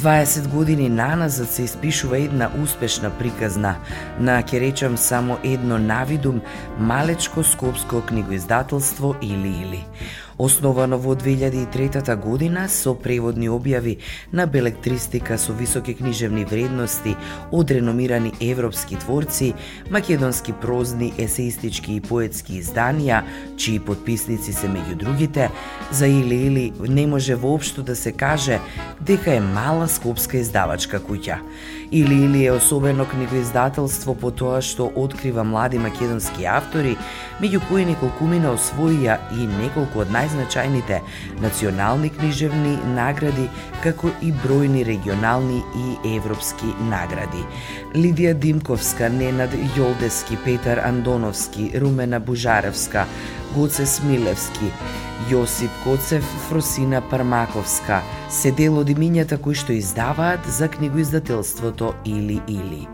20 години наназад се испишува една успешна приказна. На, ќе речам само едно навидум, малечко скопско книгоиздателство или или основано во 2003 година со преводни објави на белектристика со високи книжевни вредности од реномирани европски творци, македонски прозни, есеистички и поетски изданија, чии подписници се меѓу другите, за или или не може воопшто да се каже дека е мала скопска издавачка куќа. Или или е особено книгоиздателство по тоа што открива млади македонски автори, меѓу кои неколкумина освоија и неколку од најзначајните национални книжевни награди, како и бројни регионални и европски награди. Лидија Димковска, Ненад Јолдески, Петар Андоновски, Румена Бужаревска, Гоце Смилевски, Јосип Коцев, Фросина Пармаковска, се дел од имињата кои што издаваат за книгоиздателството Или Или.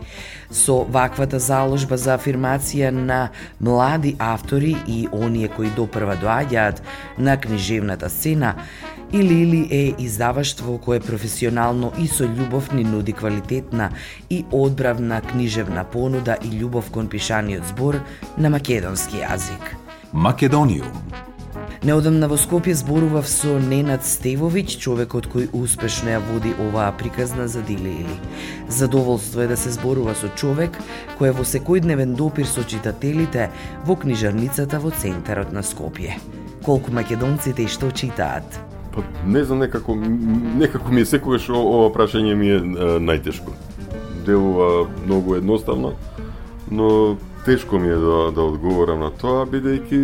Со ваквата заложба за афирмација на млади автори и оние кои допрва доаѓаат на книжевната сцена, Или Или е издаваштво кое професионално и со љубов ни нуди квалитетна и одбравна книжевна понуда и љубов кон пишаниот збор на македонски јазик. Македониум Неодамна во Скопје зборував со Ненад Стевовиќ, човекот кој успешно ја води оваа приказна за Дилели. Задоволство е да се зборува со човек кој е во секојдневен допир со читателите во книжарницата во центарот на Скопје. Колку македонците и што читаат? Па, не знам, некако, некако ми е секогаш ова прашање ми е, е најтешко. Делува многу едноставно, но тешко ми е да, да одговорам на тоа, бидејќи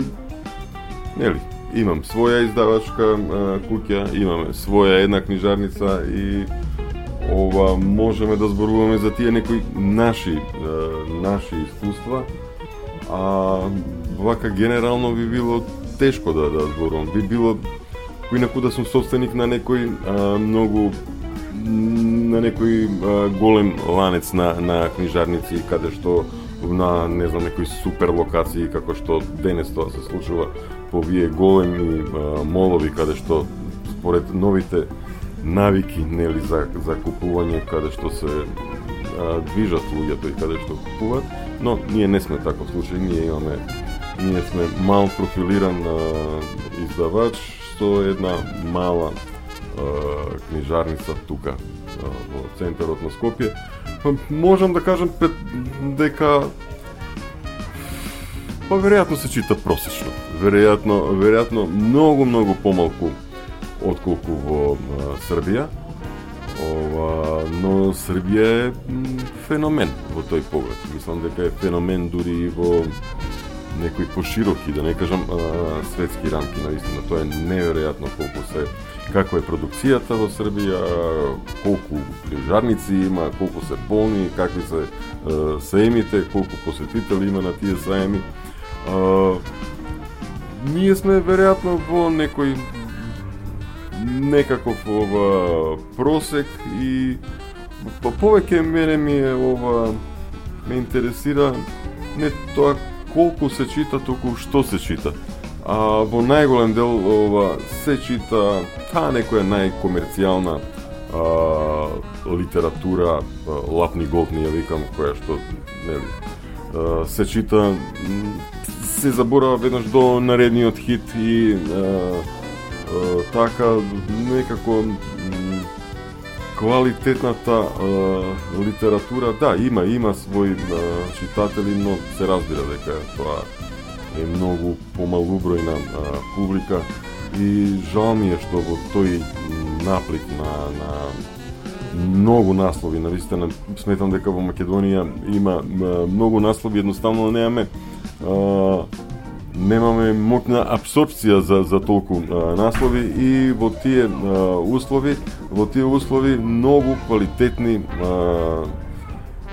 нели, имам своја издавачка куќа, имаме своја една книжарница и ова можеме да зборуваме за тие некои наши наши искуства, а вака генерално би било тешко да да зборувам. Би било поинаку да сум собственик на некој а, многу на некој а, голем ланец на на книжарници каде што на не знам некои супер локации како што денес тоа се случува по вие големи а, молови каде што според новите навики нели за за купување каде што се а, движат луѓето и каде што купуваат, но ние не сме таков случај, ние имаме ние сме мал профилиран а, издавач со една мала а, книжарница тука а, во центарот на Скопје. Па, можам да кажам дека Па веројатно се чита просечно. Веројатно, веројатно многу многу помалку отколку во а, Србија. Ова, но Србија е феномен во тој поглед. Мислам дека е феномен дури и во некои пошироки, да не кажам а, светски рамки, наистина. Тоа е неверојатно колку се каква е продукцијата во Србија, колку книжарници има, колку се полни, какви се а, саемите, колку посетители има на тие саеми А, ние сме веројатно во некој некаков ова просек и по повеќе мене ми е ова ме интересира не тоа колку се чита, туку што се чита. А во најголем дел ова се чита таа некоја најкомерцијална а, литература, лапни голтни ја викам, која што нели се чита се заборава веднаш до наредниот хит и така некако квалитетната литература, да, има има своји читатели, но се разбира дека тоа е многу помалубројна публика. И жал ми е што во тој наплик на, на многу наслови, навистина сметам дека во Македонија има многу наслови, едноставно немаме е, немаме мокна абсорбција за за толку а, наслови и во тие а, услови, во тие услови многу квалитетни а,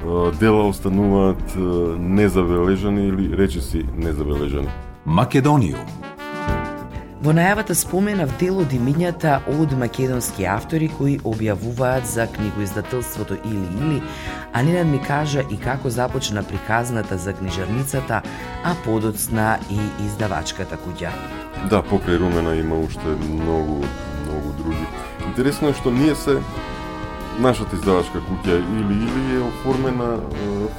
а, дела остануваат незабележани или речиси незабележани. Македониум Во најавата споменав дел од имињата од македонски автори кои објавуваат за книгоиздателството или или, а Нинад ми кажа и како започна приказната за книжарницата, а подоцна и издавачката куќа. Да, покрај Румена има уште многу, многу други. Интересно е што ние се нашата издавачка куќа или или е оформена,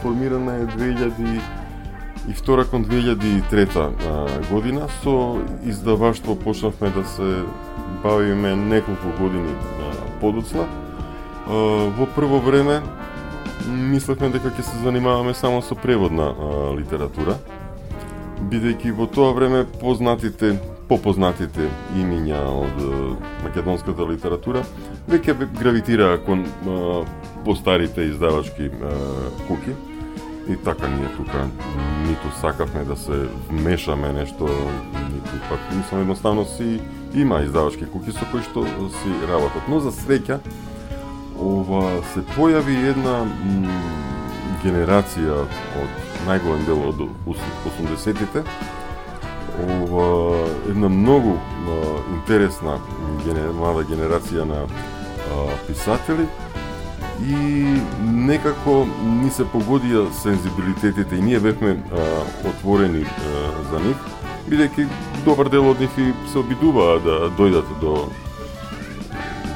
формирана е 2000 И втора кон 2003 година со издаваштво почнавме да се бавиме неколку години подоцна. Во прво време мислевме дека ќе се занимаваме само со преводна литература, бидејќи во тоа време познатите, попознатите имиња од македонската литература веќе гравитираа кон постарите издавачки куки И така ние тука ниту сакавме да се вмешаме нешто, ниту пак мислам едноставно си има издавачки куки со кои што си работат. Но за среќа ова се појави една генерација од најголем дел од 80-тите. Ова една многу а, интересна млада генерација на а, писатели и некако ни се погодија сензибилитетите и ние бевме а, отворени а, за нив, бидејќи добар дел од нив и се обидуваа да дојдат до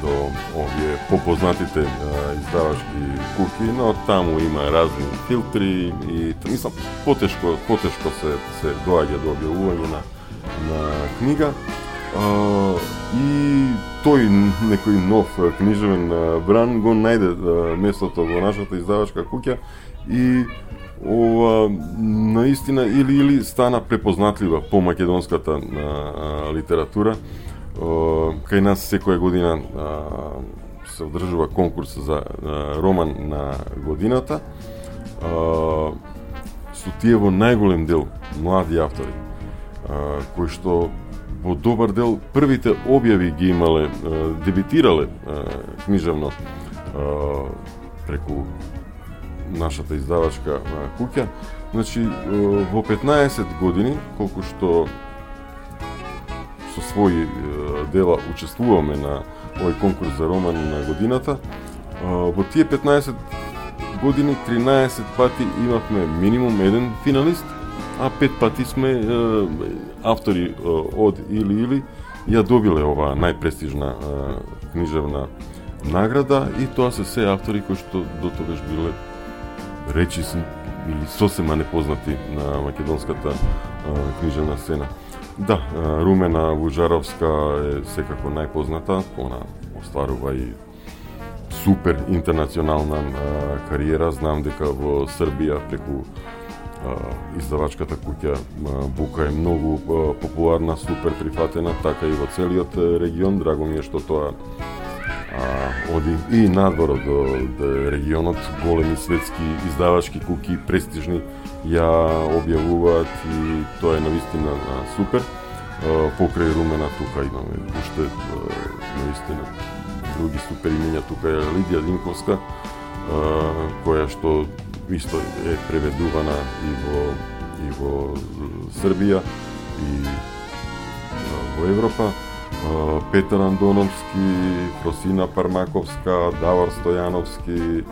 до овие попознатите а, издавачки куки, но таму има разни филтри и мислам потешко потешко се се доаѓа до објавување на на книга. А, и тој некој нов книжевен бран го најде местото во нашата издавачка куќа и ова наистина или или стана препознатлива по македонската а, литература. кај нас секоја година а, се одржува конкурс за а, роман на годината. А, со тие во најголем дел млади автори а, кои што во добар дел првите објави ги имале, дебитирале книжевно преку нашата издавачка куќа. Значи, во 15 години, колку што со своји дела учествуваме на овој конкурс за роман на годината, во тие 15 години 13 пати имавме минимум еден финалист, а пет пати сме е, автори од или или ја добиле оваа најпрестижна книжевна награда и тоа се се автори кои што до тогаш биле речиси или сосема непознати на македонската книжевна сцена. Да, Румена Вужаровска е секако најпозната, она остварува и супер интернационална кариера. Знам дека во Србија преку издавачката куќа Бука е многу популарна, супер прифатена, така и во целиот регион. Драго ми е што тоа а, оди и надвор од, од регионот, големи светски издавачки куки, престижни, ја објавуваат и тоа е навистина супер. Покрај Румена тука имаме уште навистина други супер имења, тука е Лидија Динковска, која што исто е преведувана и во и во Србија и во Европа. Петар Андоновски, Фросина Пармаковска, Давор Стојановски,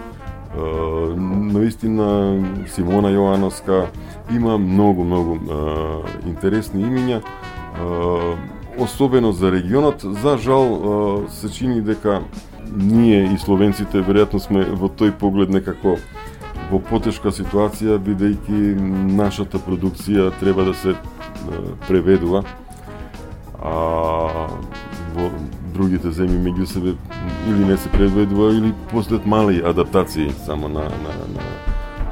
наистина Симона Јоановска, има многу, многу интересни имиња, особено за регионот. За жал се чини дека ние и словенците веројатно сме во тој поглед некако во потешка ситуација бидејќи нашата продукција треба да се преведува а во другите земји меѓу себе или не се преведува или постојат мали адаптации само на, на, на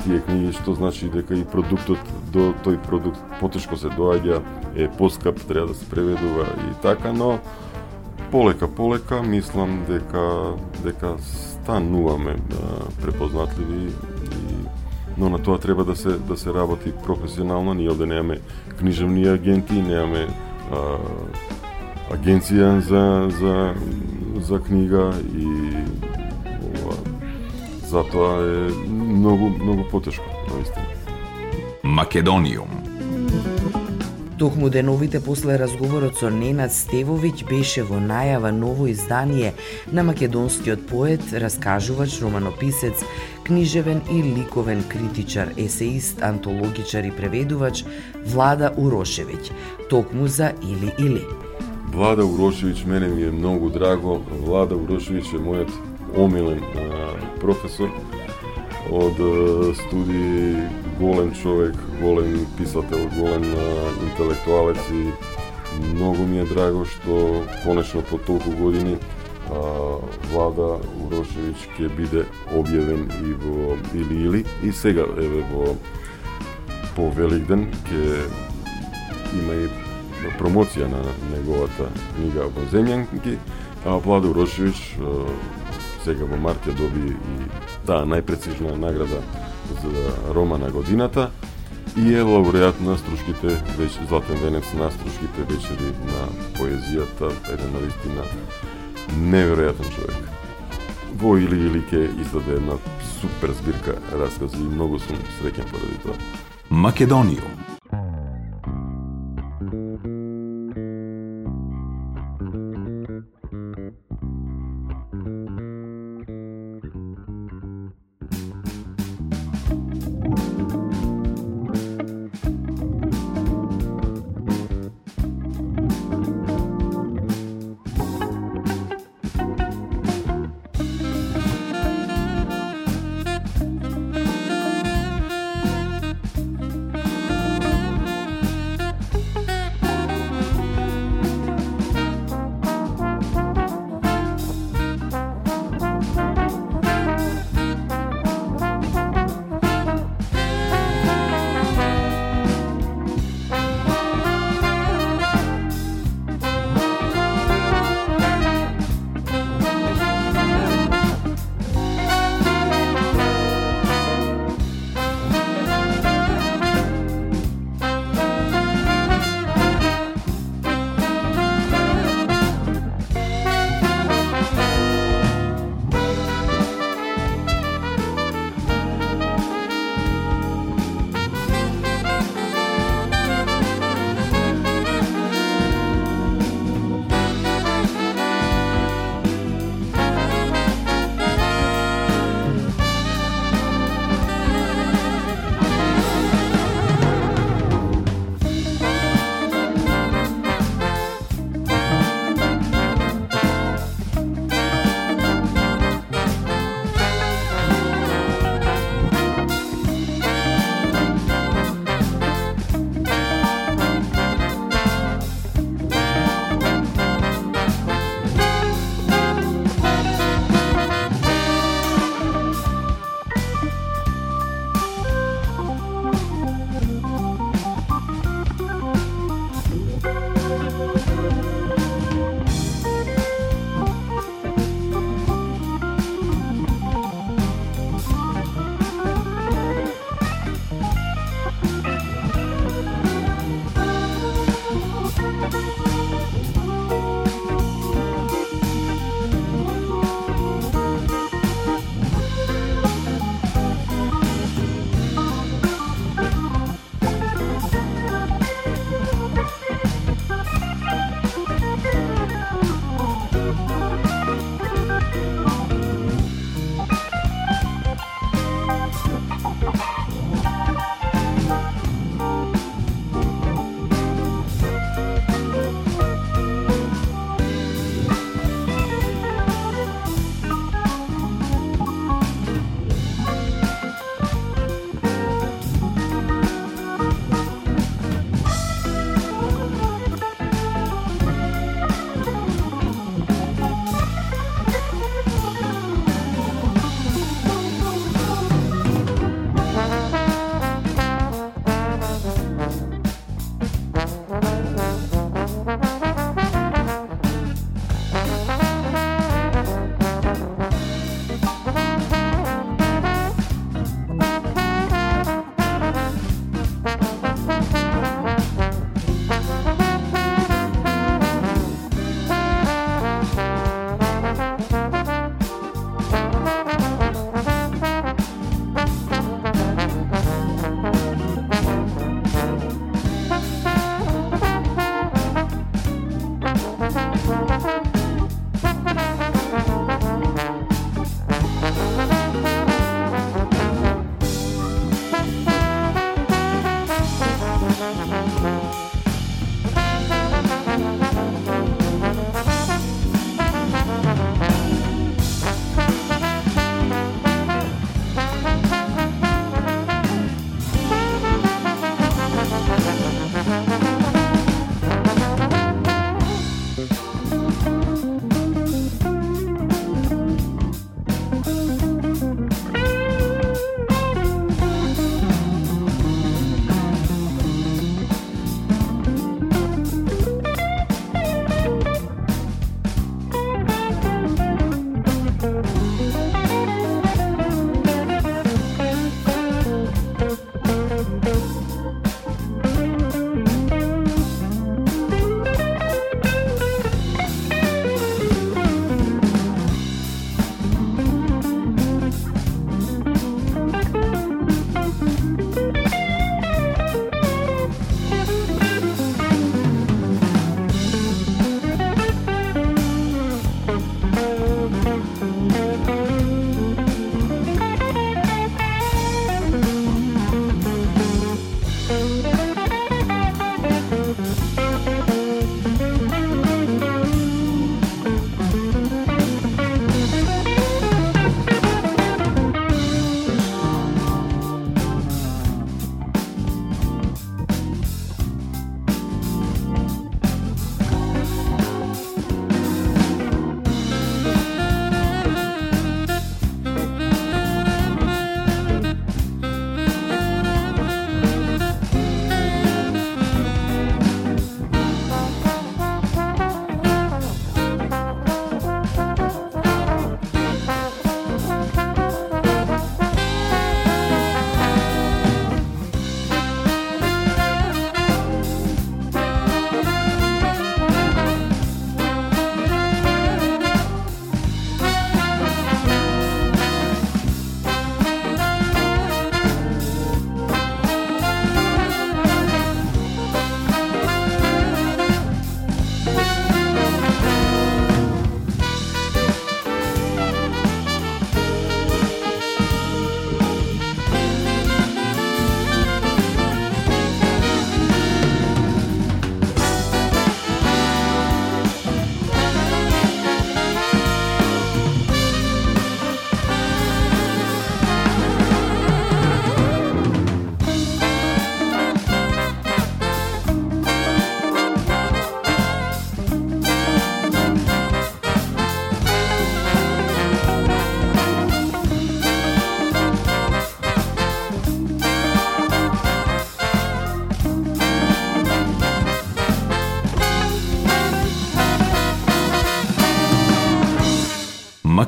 тие книги, што значи дека и продуктот до тој продукт потешко се доаѓа, е поскап, треба да се преведува и така, но полека полека мислам дека дека стануваме препознатливи и но на тоа треба да се да се работи професионално. Ние овде немаме книжевни агенти, немаме а, агенција за за за книга и ова, затоа е многу многу потешко, наистина. Македониум Токму деновите после разговорот со Ненад Стевовиќ беше во најава ново издание на македонскиот поет, раскажувач, романописец, книжевен и ликовен критичар, есеист, антологичар и преведувач Влада Урошевиќ, токму за Или Или. Влада Урошевиќ мене ми е многу драго. Влада Урошевиќ е мојот омилен а, професор од студии голем човек, голем писател, голем интелектуалец и многу ми е драго што конечно по толку години а, Влада Урошевиќ ќе биде објавен и во или или и сега еве во по Великден ќе има и промоција на неговата книга во земјанки, а Влада Урошевиќ сега во март ја доби и таа најпрецизна награда за рома на годината и е лауреат на струшките вече Златен венец на струшките вечери на поезијата, еден наистина неверојатен човек. Во или или ке издаде една супер збирка раскази и многу сум среќен поради тоа. Македонијум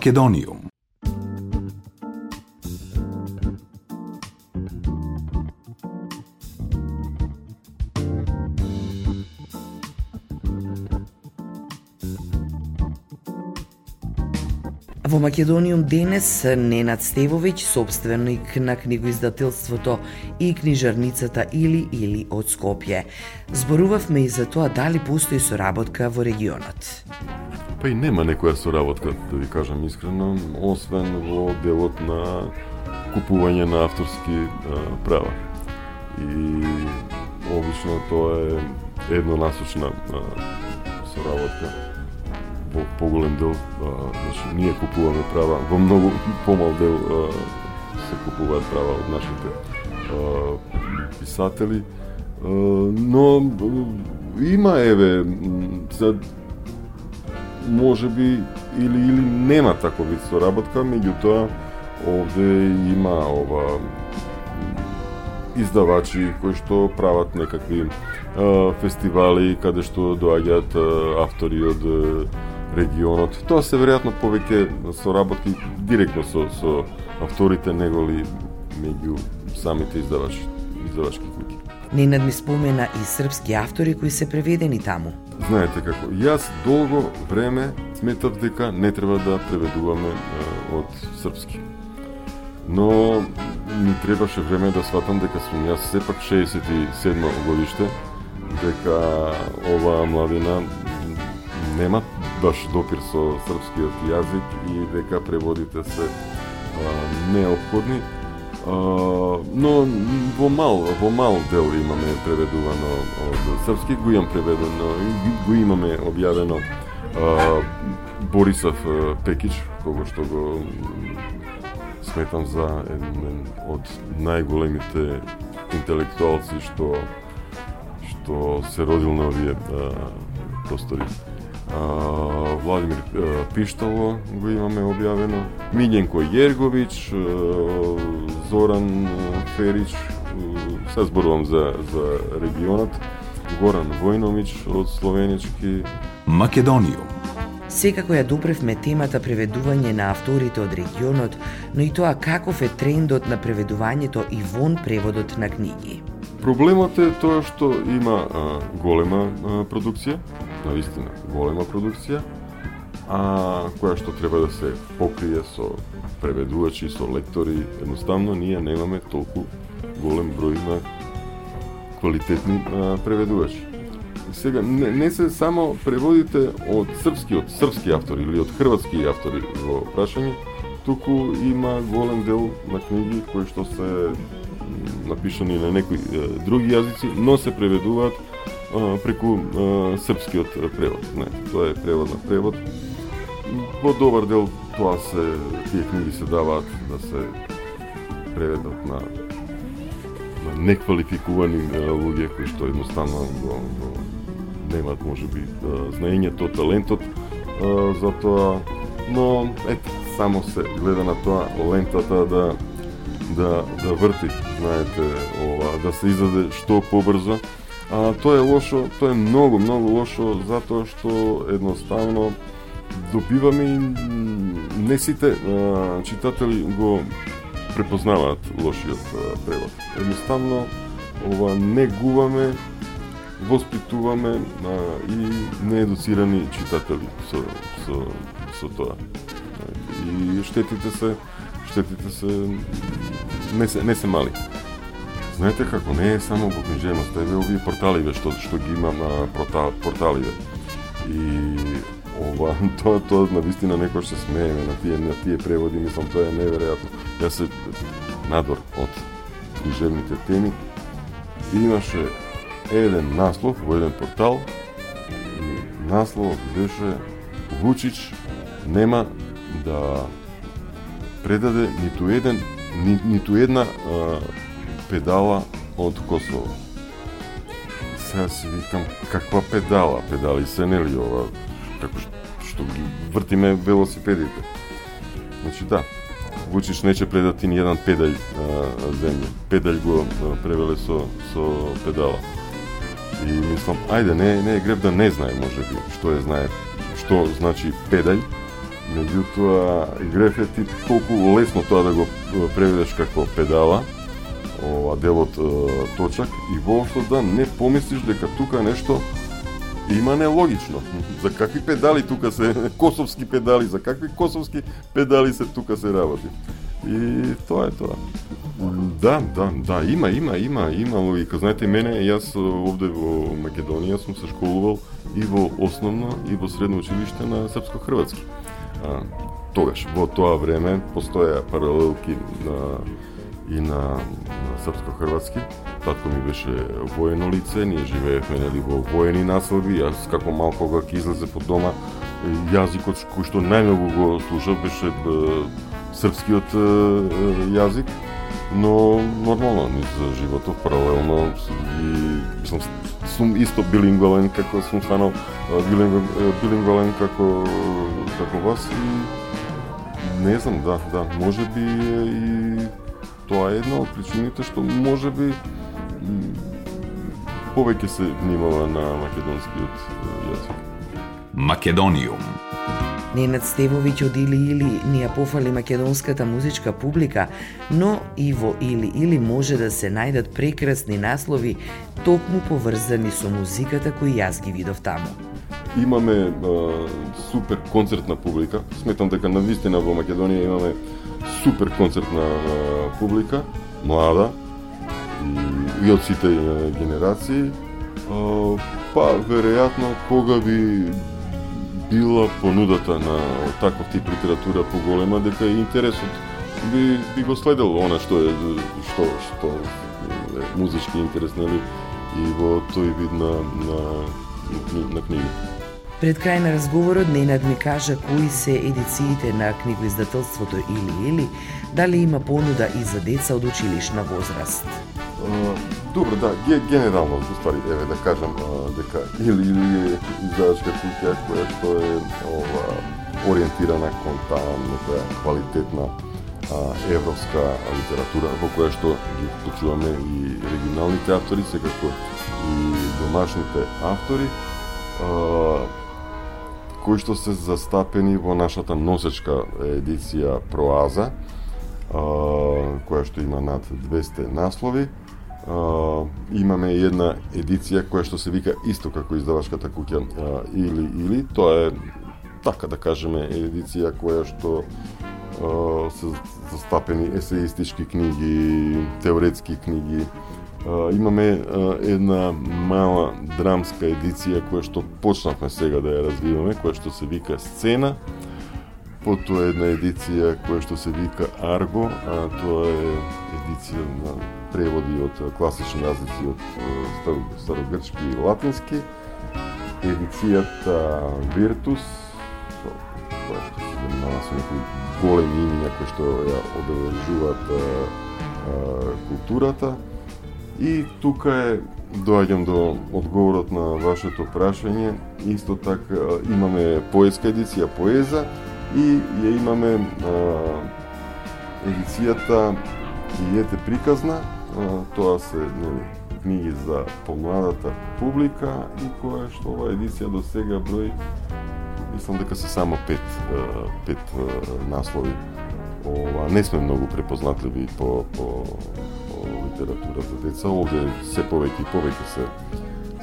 Македониум. Во Македониум денес Ненад Стевовиќ, собственик на книгоиздателството и книжарницата Или Или од Скопје. Зборувавме и за тоа дали постои соработка во регионот. Па и нема некоја соработка, да ви кажам искрено, освен во делот на купување на авторски а, права. И обично тоа е еднонасочна а, соработка во поголем дел, а, значи, ние купуваме права, во многу помал дел а, се купуваат права од нашите а, писатели, а, но има еве за може би или или нема таков вид соработка, меѓутоа овде има ова издавачи кои што прават некакви а, фестивали каде што доаѓаат автори од регионот. Тоа се веројатно повеќе соработки директно со, со авторите, неголи меѓу самите издавачи, издавачки куќи. Ненад ми спомена и српски автори кои се преведени таму. Знаете како, јас долго време сметав дека не треба да преведуваме е, од српски. Но ми требаше време да сватам дека сум јас сепак 67 годиште, дека оваа младина нема баш допир со српскиот јазик и дека преводите се а, необходни. Но во мал, во мал дел имаме преведувано од српски, го имам преведено, го имаме објавено а, Борисов Пекич, кого што го сметам за еден од најголемите интелектуалци што што се родил на овие простори. Владимир Пиштало го имаме објавено, Милјенко Јерговиќ, Зоран Ферич, се зборувам за, за регионот, Горан Војновиќ од Словенички. Македониум. Секако ја допревме темата преведување на авторите од регионот, но и тоа каков е трендот на преведувањето и вон преводот на книги. Проблемот е тоа што има а, голема а, продукција, навистина голема продукција, а која што треба да се покрие со преведувачи, со лектори, едноставно ние немаме толку голем број на квалитетни а, преведувачи. Сега не, не се само преводите од српски, од српски автори или од хрватски автори во прашање, туку има голем дел на книги кои што се напишани на некои други јазици, но се преведуваат преку српскиот превод. Не, тоа е превод на превод. Во добар дел тоа се тие книги се даваат да се преведат на на неквалификувани луѓе кои што едноставно го, го немаат можеби знаењето, талентот за тоа, но ете само се гледа на тоа лентата да да да врти, знаете, ова да се издаде што побрзо. А, тоа е лошо, тоа е многу, многу лошо, затоа што едноставно добиваме и не сите а, читатели го препознаваат лошиот а, превод. Едноставно, ова не гуваме, воспитуваме а, и неедуцирани читатели со, со, со тоа. И штетите се, штетите се не се, не се мали. Знаете како не е само во книжевност, еве овие порталиве што што ги има на порталиве. И ова тоа тоа на вистина некој се смееме на тие на тие преводи, мислам тоа е неверојатно. Јас се надор од книжевните теми и имаше еден наслов во еден портал и наслов беше Вучич нема да предаде ниту еден ни, ниту една а, педала од Косово. Сега си викам, каква педала? Педали се нели ова, како што, што ги вртиме велосипедите. Значи да, Вучич нече предати ни еден педалј а, земја. Педалј го а, превеле со, со педала. И мислам, ајде, не, не е греб да не знае, може би, што е знае, што значи педалј, Меѓутоа, греф е ти толку лесно тоа да го преведеш како педала, ова делот точак и воопшто да не помислиш дека тука нешто има нелогично. За какви педали тука се косовски педали, за какви косовски педали се тука се работи. И тоа е тоа. Да, да, да, има, има, има, има логика. Знаете, мене, јас овде во Македонија сум се школувал и во основно и во средно училиште на српско-хрватски. тогаш, во тоа време, постоја паралелки на и на, на српско-хрватски. Татко ми беше воено лице, ние живеевме нели во воени населби, јас како малко кога ќе излезе под дома, јазикот кој што најмногу го слушав беше српскиот јазик, но нормално низ животот паралелно и сум, сум исто билингвален како сум станал билингвален како како вас и не знам, да, да, може би и тоа е една од причините што може би повеќе се внимава на македонскиот јазик. Македониум Ненад Стевовиќ од Или Или ни ја пофали македонската музичка публика, но и во Или Или може да се најдат прекрасни наслови токму поврзани со музиката кој јас ги видов таму. Имаме а, супер концертна публика. Сметам дека на вистина во Македонија имаме супер концертна публика, млада и, и од сите генерации. Па, веројатно, кога би била понудата на таков тип литература поголема, дека интересот би, би го следел она што е што што е музички интерес, нели, и во тој вид на, на, на книги. Пред крај на разговорот Ненад ми кажа кои се едициите на книгоиздателството или или, дали има понуда и за деца од училишна возраст. добро, да, генерално, ствари, еве да кажам дека или или е издавачка куќа која што е ова ориентирана кон таа некоја квалитетна а, европска литература во која што ги вклучуваме и регионалните автори, секако и домашните автори. А, кои што се застапени во нашата носечка едиција Проаза, која што има над 200 наслови. Имаме една едиција која што се вика исто како издавачката куќа или или тоа е така да кажеме едиција која што се застапени есеистички книги, теоретски книги, имаме една мала драмска едиција која што почнавме сега да ја развиваме, која што се вика Сцена. Потоа една едиција која што се вика Арго, а тоа е едиција на преводи од класични јазици од старогрчки и латински. Едицијата Virtus, па, која што се занимава со некои големи имиња кои што ја обележуваат културата И тука е доаѓам до одговорот на вашето прашање. Исто така имаме поетска едиција поеза и ја имаме а, едицијата Диете приказна. А, тоа се нели книги за помладата публика и која што ова едиција до сега број мислам дека се само пет, пет наслови. Ова не сме многу препознатливи по, по литература за деца. Овде се повеќе и повеќе се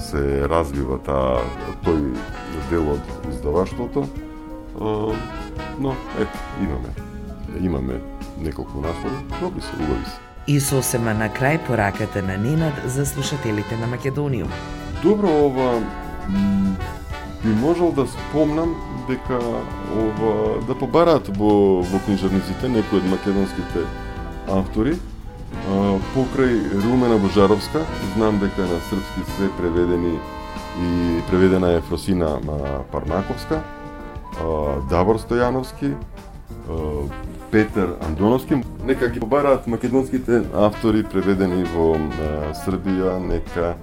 се развива таа тој дел од издаваштвото. Но ето, имаме имаме неколку наслови, добри се, убави се. И сосема на крај пораката на Ненад за слушателите на Македониум. Добро, ова би можел да спомнам дека ова да побараат во во книжарниците некои од македонските автори покрај Румена Божаровска, знам дека на српски се преведени и преведена е Фросина Парнаковска, Давор Стојановски, Петер Андоновски. Нека ги побараат македонските автори преведени во Србија, нека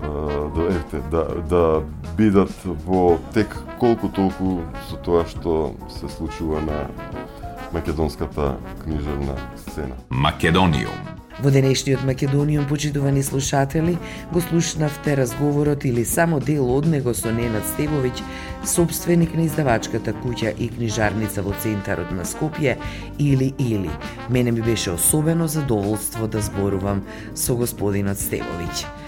да, ефте, да, да бидат во тек колку толку со тоа што се случува на македонската книжевна сцена. Македониум Во денешниот Македониум, почитувани слушатели, го слушнавте разговорот или само дел од него со Ненад Стевовиќ, собственик на издавачката куќа и книжарница во центарот на Скопје, или или. Мене ми беше особено задоволство да зборувам со господинот Стевовиќ.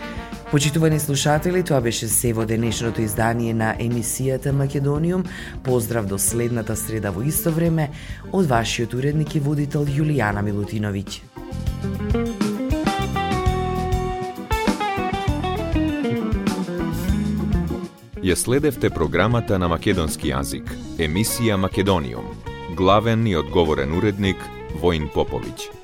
Почитувани слушатели, тоа беше се во денешното издание на емисијата Македониум. Поздрав до следната среда во исто време од вашиот уредник и водител Јулијана Милутиновиќ. Ја следевте програмата на македонски јазик, емисија Македониум. Главен и одговорен уредник Воин Поповиќ.